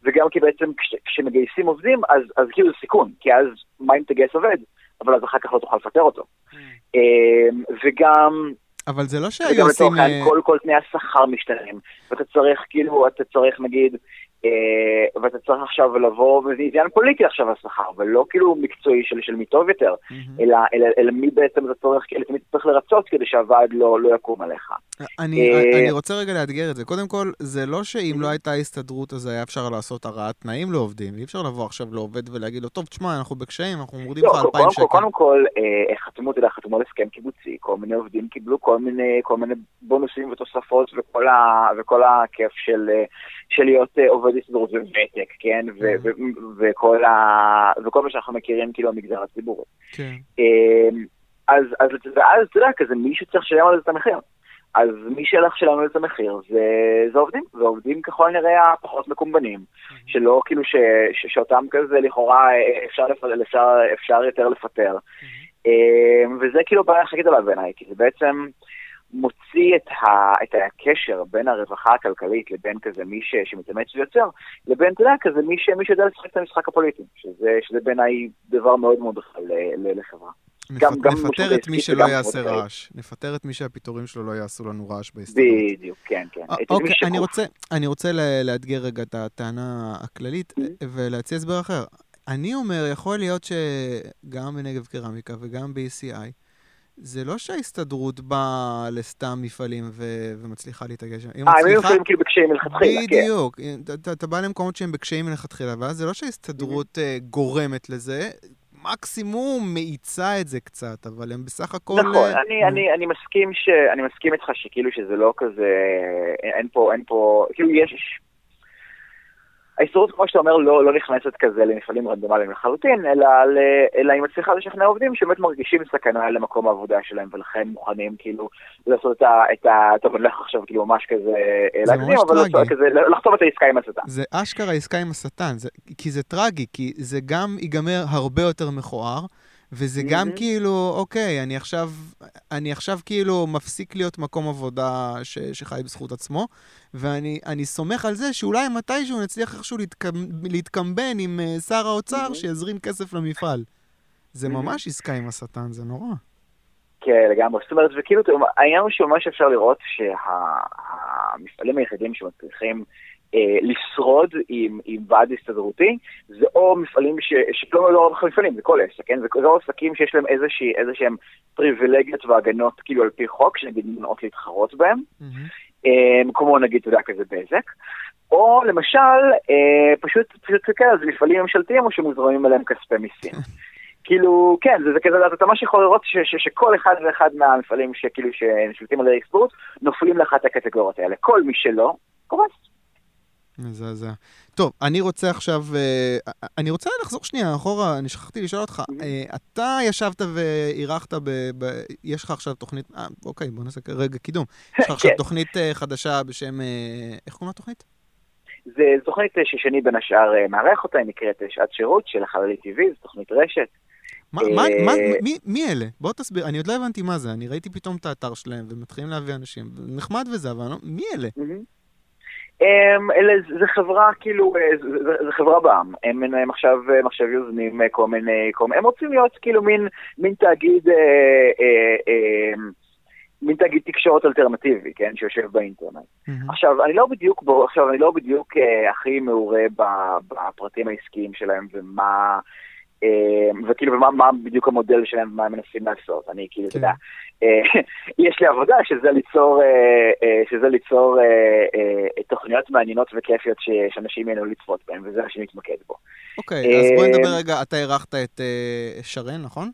S2: וגם כי בעצם כש, כשמגייסים עובדים, אז, אז כאילו זה סיכון, כי אז מה אם תגייס עובד, אבל אז אחר כך לא תוכל לפטר אותו. Mm. אמ, וגם...
S1: אבל זה לא שהיו עושים... וגם לצורך
S2: העניין כל, כל תנאי השכר משתנים, ואתה צריך כאילו, אתה צריך נגיד... אה, ואתה צריך עכשיו לבוא, וזה עניין פוליטי עכשיו השכר, ולא כאילו מקצועי של, של מי טוב יותר, mm-hmm. אלא, אלא, אלא מי בעצם אתה צריך, כאילו, תמיד צריך לרצות כדי שהוועד לא, לא יקום עליך.
S1: אני, אה, אני רוצה רגע לאתגר את זה. קודם כל, זה לא שאם לא הייתה הסתדרות, אז היה אפשר לעשות הרעת תנאים לעובדים. אי אפשר לבוא עכשיו לעובד ולהגיד לו, טוב, תשמע, אנחנו בקשיים, אנחנו מורידים לך 2,000 שקל.
S2: קודם כל, אה, חתמו, אתה יודע, חתמו על הסכם קיבוצי, כל מיני עובדים קיבלו כל מיני, בונוסים ותוספות וכל הכיף של, של להיות עובד הסתדרות וותק, כן? וכל, ה... וכל מה שאנחנו מכירים כאילו במגזר הציבורי. כן. אמ, אז, אז, ואז אתה יודע, כזה מישהו צריך לשלם על זה את המחיר. אז מי שהלך שלנו את המחיר זה, זה עובדים, ועובדים ככל הנראה הפחות מקומבנים, mm-hmm. שלא כאילו ש, ש, שאותם כזה לכאורה אפשר, לפר, אפשר, אפשר יותר לפטר. Mm-hmm. וזה כאילו בעיה הכי גדולה בעיניי, כי זה בעצם, מוציא את, ה, את הקשר בין הרווחה הכלכלית לבין כזה מי ש, שמתאמץ ויוצר, לבין, אתה יודע, כזה מי, ש, מי שיודע לשחק את המשחק הפוליטי, שזה, שזה בעיניי דבר מאוד מאוד בכלל לחברה.
S1: נפ... גם, גם נפטר את מי שלא יעשה רעש. נפטר את מי שהפיטורים שלו לא יעשו לנו רעש בהסתדרות.
S2: בדיוק, כן, כן. 아,
S1: אוקיי, אני רוצה, אני רוצה לאתגר רגע את הטענה הכללית mm-hmm. ולהציע הסבר אחר. אני אומר, יכול להיות שגם בנגב קרמיקה וגם ב-ECI, זה לא שההסתדרות באה לסתם מפעלים ו- ומצליחה להתאגד שם.
S2: אה, הם היו מפעלים כאילו בקשיים מלכתחילה,
S1: כן. בדיוק. אתה, אתה בא למקומות שהם בקשיים מלכתחילה, ואז זה לא שההסתדרות mm-hmm. גורמת לזה, מקסימום מאיצה את זה קצת, אבל הם בסך הכל...
S2: נכון, uh, אני, אני, אני מסכים ש... אני מסכים איתך שכאילו שזה לא כזה... אין פה, אין פה... כאילו יש... ההסתדרות, כמו שאתה אומר, לא, לא נכנסת כזה למפעלים רנדומליים לחלוטין, אלא, אלא היא מצליחה לשכנע עובדים שבאמת מרגישים סכנה למקום העבודה שלהם, ולכן מוכנים כאילו לעשות את ה... את ה טוב, אני הולך עכשיו כאילו ממש כזה להקדים, אבל לעשות, כזה, לחתום את העסקה עם השטן.
S1: זה אשכרה עסקה עם השטן, זה, כי זה טרגי, כי זה גם ייגמר הרבה יותר מכוער. וזה mm-hmm. גם כאילו, אוקיי, אני עכשיו, אני עכשיו כאילו מפסיק להיות מקום עבודה ש, שחי בזכות עצמו, ואני סומך על זה שאולי מתישהו נצליח איכשהו להתקמ, להתקמבן עם uh, שר האוצר mm-hmm. שיזרים כסף למפעל. זה mm-hmm. ממש עסקה עם השטן, זה נורא.
S2: כן, לגמרי. זאת אומרת, וכאילו, העניין הוא שממש אפשר לראות שהמפעלים היחידים שמצליחים... אה, לשרוד עם, עם ועד הסתדרותי, זה או מפעלים ש... שלא לא רק מפעלים, זה כל עסק, כן? זה, זה או עסקים שיש להם איזושהי, איזשהם פריבילגיות והגנות כאילו על פי חוק, שנגיד מנעות להתחרות בהם, mm-hmm. כמו נגיד, אתה יודע, כזה בזק, או למשל, אה, פשוט, פשוט כן, אז מפעלים ממשלתיים או שמוזרמים עליהם כספי מיסים. <laughs> כאילו, כן, זה, זה כזה, אתה ממש יכול לראות ש, ש, שכל אחד ואחד מהמפעלים שכאילו שנשלטים על האקספורט, נופלים לאחת הקטגוריות האלה. כל מי שלא, קורס.
S1: מזעזע. טוב, אני רוצה עכשיו, אה, אני רוצה לחזור שנייה אחורה, אני שכחתי לשאול אותך. אה, אתה ישבת ואירחת, ב, ב, יש לך עכשיו תוכנית, אה, אוקיי, בוא נעשה רגע קידום. <laughs> יש לך עכשיו כן. תוכנית אה, חדשה בשם, אה, איך קוראים לתוכנית?
S2: זה תוכנית ששני בין השאר מארח אותה, היא נקראת שעת שירות של החללי TV, זו תוכנית רשת.
S1: מה, מה, מה, מי, מי אלה? בוא תסביר, אני עוד לא הבנתי מה זה, אני ראיתי פתאום את האתר שלהם ומתחילים להביא אנשים, נחמד וזה, אבל לא, מי אלה?
S2: הם, אלה, זה חברה כאילו, זה, זה חברה בעם, הם, הם עכשיו, הם עכשיו יוזמים כל מיני, כל, הם רוצים להיות כאילו מין, מין תאגיד, אה, אה, אה, מין תאגיד תקשורת אלטרנטיבי, כן, שיושב באינטרנט. Mm-hmm. עכשיו, אני לא בדיוק, עכשיו, אני לא בדיוק אה, הכי מעורה בפרטים העסקיים שלהם ומה... אה, וכאילו, ומה מה בדיוק המודל שלהם ומה הם מנסים לעשות. אני כאילו, אתה יודע, כן. אה, <laughs> יש לי עבודה שזה ליצור, אה, שזה ליצור תוכניות מעניינות וכיפיות שאנשים ייהנו לצפות בהן, וזה מה שאני מתמקד בו.
S1: אוקיי, אז בואי נדבר רגע, אתה אירחת את שרן, נכון?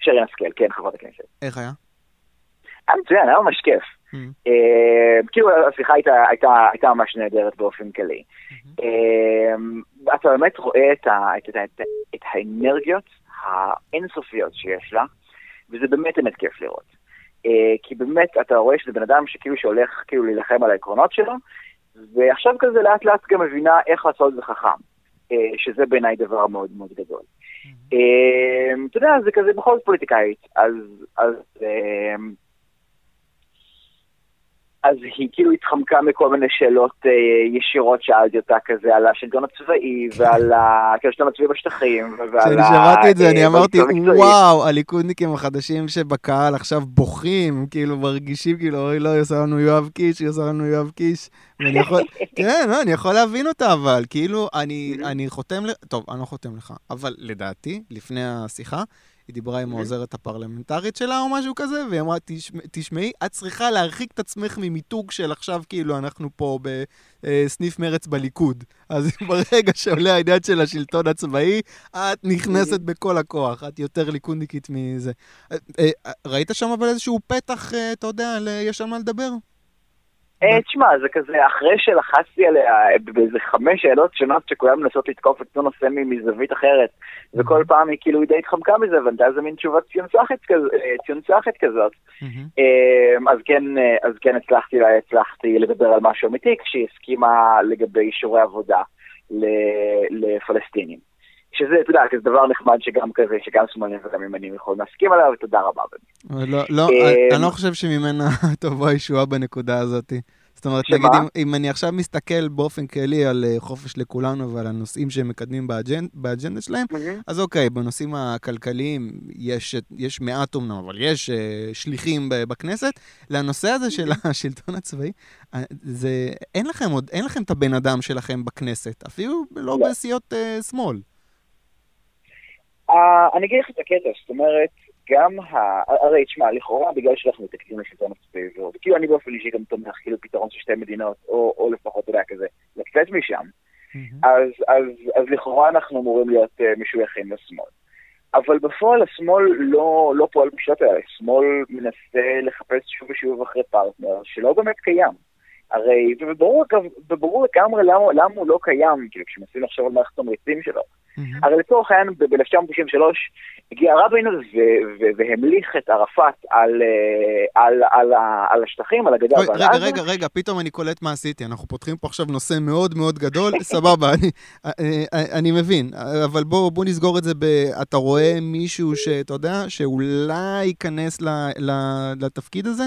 S2: שרן השכל, כן, חברת הכנסת.
S1: איך היה?
S2: היה מצוין, היה ממש כיף. Mm-hmm. כאילו השיחה הייתה ממש נהדרת באופן כללי. Mm-hmm. אתה באמת רואה את, האנרגיות האינסופיות שיש לה, וזה באמת באמת כיף לראות. Uh, כי באמת אתה רואה שזה בן אדם שכאילו שהולך כאילו להילחם על העקרונות שלו, ועכשיו כזה לאט לאט גם מבינה איך לעשות את זה חכם, uh, שזה בעיניי דבר מאוד מאוד גדול. Mm-hmm. Uh, אתה יודע, זה כזה בכל זאת פוליטיקאית, אז, אז היא כאילו התחמקה מכל מיני שאלות אה, ישירות שאלתי אותה כזה על השלטון הצבאי ועל השלטון הצבאי בשטחים ועל.
S1: כשאני שמעתי את זה אני אה, אמרתי וואו, הליכודניקים החדשים שבקהל עכשיו בוכים, כאילו מרגישים כאילו אוי לא, היא עושה לנו יואב קיש, היא עושה לנו יואב קיש. ואני יכול, <laughs> כן, לא, אני יכול להבין אותה אבל, כאילו אני, אני חותם, טוב, אני לא חותם לך, אבל לדעתי, לפני השיחה, היא דיברה עם העוזרת הפרלמנטרית שלה או משהו כזה, והיא אמרה, תשמעי, את צריכה להרחיק את עצמך ממיתוג של עכשיו כאילו אנחנו פה בסניף מרץ בליכוד. אז <laughs> ברגע שעולה העניין של השלטון הצבאי, את נכנסת בכל הכוח, את יותר ליכודניקית מזה. אה, אה, ראית שם אבל איזשהו פתח, אה, אתה יודע, יש על מה לדבר?
S2: אה, תשמע, זה כזה, אחרי שלחצתי עליה באיזה חמש שאלות שונות שכולם מנסות לתקוף את טונו סמי מזווית אחרת, וכל פעם היא כאילו די התחמקה מזה, וענתה איזה מין תשובת ציונצחת כזאת. אה, אז כן, אז כן הצלחתי, הצלחתי לדבר על משהו אמיתי, כשהיא הסכימה לגבי אישורי עבודה לפלסטינים. שזה, אתה יודע, זה דבר נחמד שגם כזה, שגם שמאלנים וגם ימנים יכולים להסכים עליו, ותודה רבה.
S1: לא, לא, אני לא חושב שממנה <laughs> תבוא הישועה בנקודה הזאת. זאת אומרת, נגיד, אם, אם אני עכשיו מסתכל באופן כללי על uh, חופש לכולנו ועל הנושאים שהם מקדמים באג'נ, באג'נדה שלהם, mm-hmm. אז אוקיי, בנושאים הכלכליים יש, יש מעט אומנם, אבל יש uh, שליחים בכנסת. לנושא הזה של. השלטון הצבאי, זה, אין לכם עוד, אין לכם את הבן אדם שלכם בכנסת, אפילו לא yeah. בסיעות uh, שמאל.
S2: אני אגיד לך את הקטע, זאת אומרת, גם ה... הרי תשמע, לכאורה בגלל שאנחנו מתקדים לשלטון הצבאי, וכאילו אני באופן אישי גם תומך כאילו פתרון של שתי מדינות, או, או לפחות, אתה יודע, כזה, לצאת משם, אז, אז, אז לכאורה אנחנו אמורים להיות uh, משויכים לשמאל. אבל בפועל השמאל לא, לא פועל בשיטות האלה, השמאל מנסה לחפש שוב ושוב אחרי פרטנר שלא באמת קיים. הרי, וברור לגמרי למה, למה הוא לא קיים, כאילו כשמנסים לחשוב על מערכת תמריצים שלו. Mm-hmm. הרי לצורך העניין ב-1993 הגיע רבין והמליך את ערפאת על, אה, על, על, על השטחים, על הגדה
S1: ועל עזה. רגע, רגע, רגע, פתאום אני קולט מה עשיתי. אנחנו פותחים פה עכשיו נושא מאוד מאוד גדול, <laughs> סבבה, אני, אה, אה, אני מבין. אבל בוא, בוא נסגור את זה ב... אתה רואה מישהו שאתה יודע, שאולי ייכנס ל, ל, לתפקיד הזה?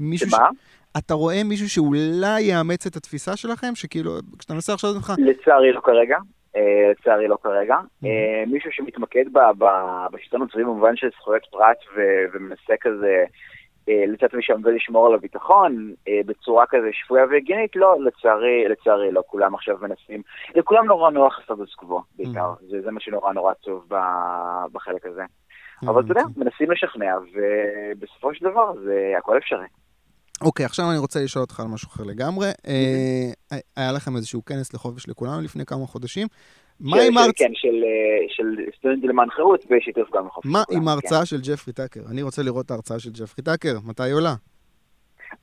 S2: מישהו שמה? ש...
S1: אתה רואה מישהו שאולי יאמץ את התפיסה שלכם? שכאילו, כשאתה מנסה עכשיו
S2: ממך... לצערי לא כרגע. אה, לצערי לא כרגע. אה, מישהו שמתמקד בשלטון הצבאי במובן של זכויות פרט ומנסה כזה אה, לצאת משם ולשמור על הביטחון בצורה כזה שפויה והגיונית, לא, לצערי, לצערי לא. כולם עכשיו מנסים, לכולם נורא נוח הסטטוס קוו בעיקר, זה מה שנורא נורא טוב בחלק הזה. אבל אתה יודע, מנסים לשכנע, ובסופו של דבר זה הכל אפשרי.
S1: אוקיי, עכשיו אני רוצה לשאול אותך על משהו אחר לגמרי. אה, היה לכם איזשהו כנס לחופש לכולנו לפני כמה חודשים.
S2: מה עם ההרצאה? כן, של סטודנטים למען חירות בשיתוף גם לחופש
S1: לכולנו. מה עם ההרצאה כן. של ג'פרי טאקר? אני רוצה לראות את ההרצאה של ג'פרי טאקר, מתי עולה?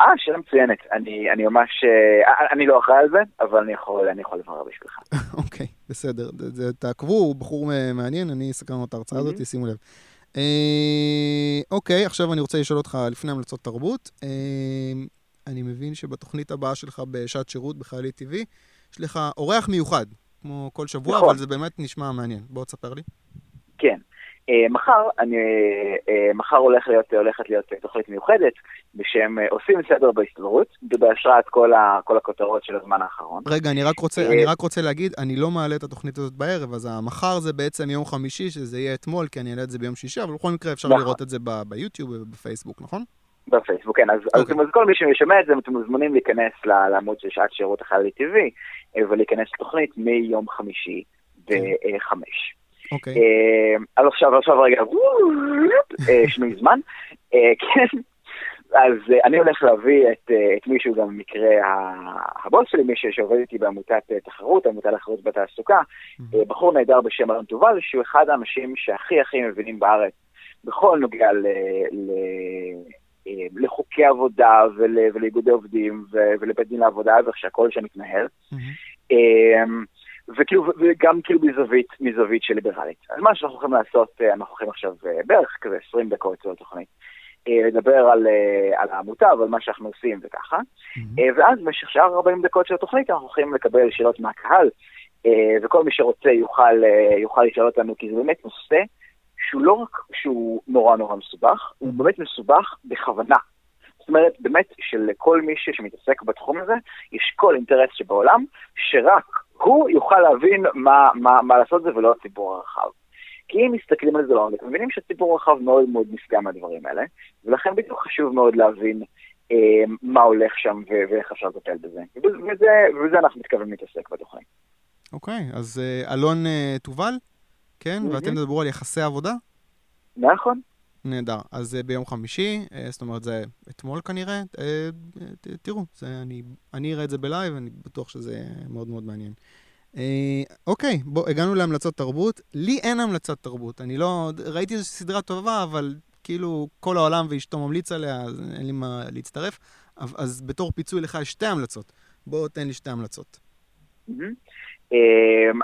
S2: אה, שאלה מצוינת. אני, אני ממש, אה, אה, אני לא אחראי על זה, אבל אני יכול, אני יכול לברר בשבילך. <laughs>
S1: אוקיי, בסדר. תעקבו, הוא בחור מעניין, אני אסכם לו את ההרצאה הזאת, שימו לב. אה, אוקיי, עכשיו אני רוצה לשאול אותך לפני המלצות תרבות. אני מבין שבתוכנית הבאה שלך בשעת שירות בחיילי TV, יש לך אורח מיוחד, כמו כל שבוע, נכון. אבל זה באמת נשמע מעניין. בוא תספר לי.
S2: כן. אה, מחר, אני, אה, מחר הולך להיות, הולכת להיות תוכנית מיוחדת בשם אה, עושים סדר בהסתדרות, ובהשראת כל, כל הכותרות של הזמן האחרון.
S1: רגע, אני רק, רוצה, אני רק רוצה להגיד, אני לא מעלה את התוכנית הזאת בערב, אז המחר זה בעצם יום חמישי, שזה יהיה אתמול, כי אני אעלה את זה ביום שישי, אבל בכל מקרה אפשר נכון. לראות את זה ב- ביוטיוב ובפייסבוק, נכון?
S2: בפייסבוק, כן. אז, okay. אז, אוקיי. אז כל מי ששומע את זה, אתם מוזמנים להיכנס לעמוד של שעת שירות החיילי טבעי, ולהיכנס לתוכנית מיום חמישי בחמש.
S1: אוקיי.
S2: אה, אז עכשיו, עכשיו רגע, אה, שינוי זמן. אה, כן, אז אני הולך להביא את, את מישהו גם במקרה הבוס שלי, מי שעובד איתי בעמותת תחרות, עמותה לתחרות בתעסוקה, בחור נהדר בשם אלון תובל, שהוא אחד האנשים שהכי הכי מבינים בארץ בכל נוגע ל... ל לחוקי עבודה ול, ולאיגודי עובדים ולבית דין לעבודה ואיך שהכל שם מתנהל. Mm-hmm. וכאילו, וגם כאילו מזווית, מזווית של ליברלית. אז מה שאנחנו הולכים לעשות, אה, אנחנו הולכים עכשיו אה, בערך כזה 20 דקות של התוכנית, אה, לדבר על, על העמותה ועל מה שאנחנו עושים וככה, mm-hmm. ואז במשך שאר 40 דקות של התוכנית אנחנו הולכים לקבל שאלות מהקהל, וכל מי שרוצה יוכל, יוכל לשאול אותנו, כי זה באמת נושא שהוא לא רק שהוא נורא נורא מסובך, הוא באמת מסובך בכוונה. זאת אומרת, באמת שלכל מי שמתעסק בתחום הזה, יש כל אינטרס שבעולם, שרק הוא יוכל להבין מה, מה, מה לעשות זה ולא הציבור הרחב. כי אם מסתכלים על זה לעומק, מבינים שהציבור הרחב מאוד מאוד נפגע מהדברים האלה, ולכן בדיוק חשוב מאוד להבין אה, מה הולך שם ואיך אפשר לטפל בזה. וזה, וזה אנחנו מתכוונים להתעסק בתוכנית.
S1: אוקיי, okay, אז אה, אלון אה, תובל, כן? Mm-hmm. ואתם תדברו על יחסי עבודה?
S2: נכון.
S1: נהדר. אז אה, ביום חמישי, אה, זאת אומרת, זה אתמול כנראה, אה, תראו, זה, אני, אני אראה את זה בלייב, אני בטוח שזה מאוד מאוד מעניין. אוקיי, בוא, הגענו להמלצות תרבות. לי אין המלצת תרבות. אני לא... ראיתי איזושהי סדרה טובה, אבל כאילו כל העולם ואשתו ממליץ עליה, אז אין לי מה להצטרף. אז בתור פיצוי לך יש שתי המלצות. בוא תן לי שתי המלצות.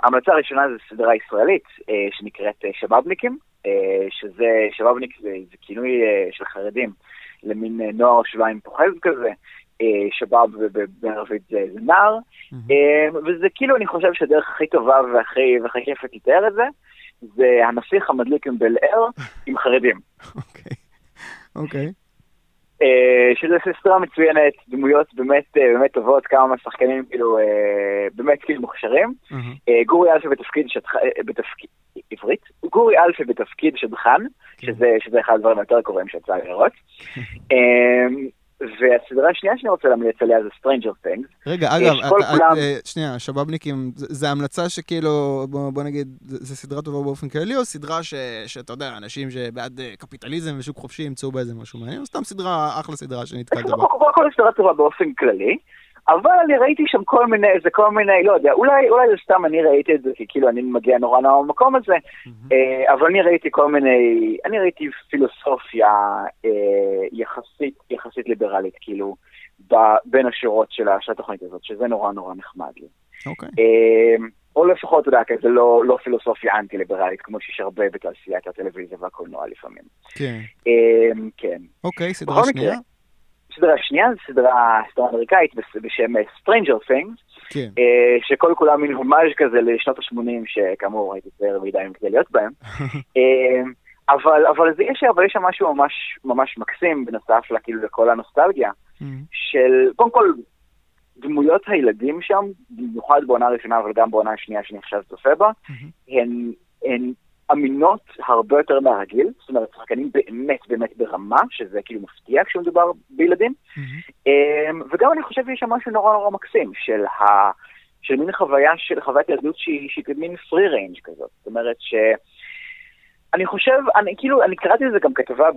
S2: המלצה הראשונה זו סדרה ישראלית שנקראת שבאבניקים. אה, שזה, שבאבניק זה, זה כינוי אה, של חרדים למין אה, נוער שבעים פוחז כזה. שבאב בערבית זה, זה נער, mm-hmm. וזה כאילו, אני חושב שהדרך הכי טובה והכי, והכי כיפת לתאר את זה, זה הנסיך המדליק עם בלער עם חרדים. <laughs>
S1: אוקיי, אוקיי.
S2: שזה סדרה מצוינת, דמויות באמת, באמת טובות, כמה שחקנים כאילו, באמת כאילו מוכשרים. גורי אלפי בתפקיד, בתפקיד, עברית, גורי אלפי בתפקיד שדכן, כן. שזה, שזה אחד הדברים היותר קרובים שיצא לראות. <laughs> והסדרה השנייה שאני רוצה להמליץ עליה זה Stranger Things.
S1: רגע, אגב, את, כולם... את, אה, שנייה, שבאבניקים, זה המלצה שכאילו, בוא, בוא נגיד, זה סדרה טובה באופן כללי, או סדרה ש, שאתה יודע, אנשים שבעד אה, קפיטליזם ושוק חופשי ימצאו בה איזה משהו מעניין, או סתם סדרה, אחלה סדרה שנתקלת בה?
S2: כל סדרה טובה באופן כללי. אבל אני ראיתי שם כל מיני, זה כל מיני, לא יודע, אולי, אולי זה סתם אני ראיתי את זה, כי כאילו אני מגיע נורא נורא במקום הזה, mm-hmm. אבל אני ראיתי כל מיני, אני ראיתי פילוסופיה אה, יחסית, יחסית ליברלית, כאילו, ב, בין השורות של התוכנית הזאת, שזה נורא נורא נחמד לי.
S1: אוקיי. Okay. אה,
S2: או לפחות, אתה יודע, כי זה לא, לא פילוסופיה אנטי-ליברלית, כמו שיש הרבה בתעשיית הטלוויזיה והקולנוע לפעמים.
S1: כן.
S2: כן.
S1: אוקיי, סדרה שנייה?
S2: הסדרה השנייה זו סדרה, סדרה אמריקאית בשם אה, Stranger Things,
S1: כן.
S2: אה, שכל כולה מין הומאז' כזה לשנות ה-80, שכאמור הייתי צעיר מדי כדי להיות בהם. <laughs> אה, אבל, אבל זה יש, אבל יש שם משהו ממש, ממש מקסים, בנוסף כאילו לכל הנוסטלגיה, mm-hmm. של, קודם כל, דמויות הילדים שם, במיוחד בעונה הראשונה, אבל גם בעונה השנייה שאני עכשיו צופה בה, mm-hmm. הן, הן אמינות הרבה יותר מהרגיל, זאת אומרת, שחקנים באמת באמת ברמה, שזה כאילו מפתיע כשמדובר בילדים. Mm-hmm. וגם אני חושב שיש שם משהו נורא נורא מקסים, של, ה... של מין חוויה של חוויית ילדות שהיא, שהיא מין free range כזאת. זאת אומרת ש... אני חושב, אני כאילו, אני קראתי לזה גם כתבה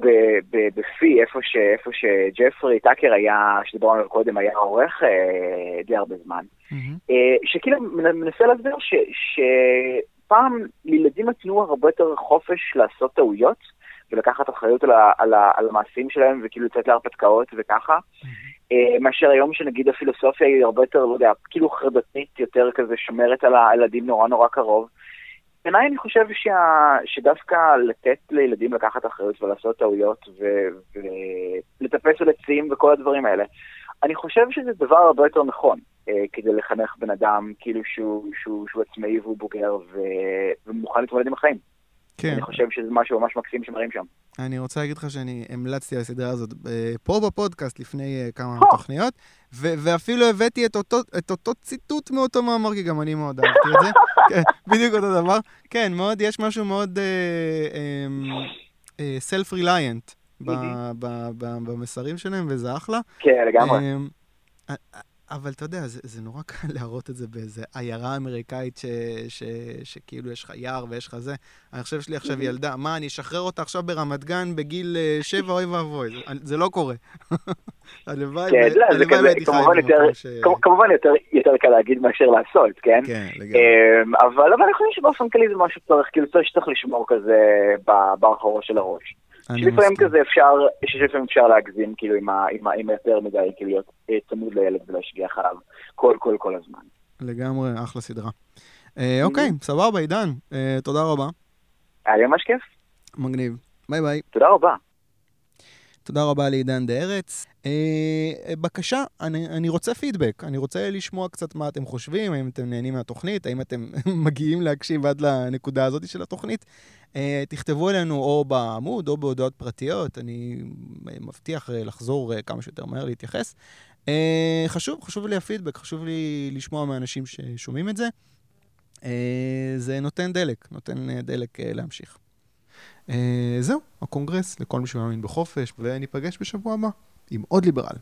S2: ב FEE, איפה, ש, איפה שג'פרי טאקר היה, שדיברנו עליו קודם, היה עורך אה, די הרבה זמן, mm-hmm. אה, שכאילו מנסה להסביר ש, שפעם לילדים נתנו הרבה יותר חופש לעשות טעויות ולקחת אחריות על, ה, על, ה, על המעשים שלהם וכאילו לצאת להרפתקאות וככה, mm-hmm. מאשר היום שנגיד הפילוסופיה היא הרבה יותר, לא יודע, כאילו חרדתית, יותר כזה שומרת על הילדים נורא נורא קרוב. בעיניי אני חושב שה... שדווקא לתת לילדים לקחת אחריות ולעשות טעויות ולטפס על עצים וכל הדברים האלה, אני חושב שזה דבר הרבה יותר נכון כדי לחנך בן אדם כאילו שהוא, שהוא, שהוא עצמאי והוא בוגר ו... ומוכן להתמודד עם החיים. כן. אני חושב שזה משהו ממש מקסים שמראים שם.
S1: אני רוצה להגיד לך שאני המלצתי על הסדרה הזאת אה, פה בפודקאסט לפני uh, כמה תוכניות, ו- ואפילו הבאתי את אותו, את אותו ציטוט מאותו מאמר, כי גם אני מאוד אהבתי את זה. <laughs> כן, בדיוק אותו דבר. כן, מאוד, יש משהו מאוד uh, um, uh, self-reliant במסרים שלהם, וזה אחלה.
S2: כן, לגמרי.
S1: אבל אתה יודע, זה, זה נורא קל <laughs> להראות את זה באיזה עיירה אמריקאית ש, ש, שכאילו יש לך יער ויש לך זה. אני חושב שיש לי עכשיו ילדה, מה, אני אשחרר אותה עכשיו ברמת גן בגיל אה, שבע, אוי ואבוי. זה, לא קורה. <laughs>
S2: הלוואי כן, לא, זה כזה, כמובן יותר, ש... כמובן יותר, יותר קל להגיד מאשר לעשות, כן?
S1: כן, לגמרי.
S2: אמ, אבל, אבל אני חושב שבאופן כללי זה משהו שצריך, כאילו שצריך לשמור כזה באחורו של הראש. שלפעמים כזה אפשר, שלפעמים אפשר להגזים כאילו עם, ה, עם, ה, עם היותר מדי, כאילו להיות אה, צמוד לילד ולהשגיח עליו כל כל כל הזמן.
S1: לגמרי, אחלה סדרה. אה, אוקיי, סבבה, עידן, אה, תודה רבה.
S2: היה לי ממש כיף.
S1: מגניב. ביי ביי.
S2: תודה רבה.
S1: תודה רבה לעידן דה ארץ. אה, בקשה, אני, אני רוצה פידבק, אני רוצה לשמוע קצת מה אתם חושבים, האם אתם נהנים מהתוכנית, האם אתם <laughs> מגיעים להקשיב עד לנקודה הזאת של התוכנית. אה, תכתבו אלינו או בעמוד או בהודעות פרטיות, אני מבטיח אה, לחזור אה, כמה שיותר מהר להתייחס. אה, חשוב, חשוב לי הפידבק, חשוב לי לשמוע מאנשים ששומעים את זה. אה, זה נותן דלק, נותן אה, דלק אה, להמשיך. זהו, הקונגרס לכל מי שמאמין בחופש, וניפגש בשבוע הבא עם עוד ליברל.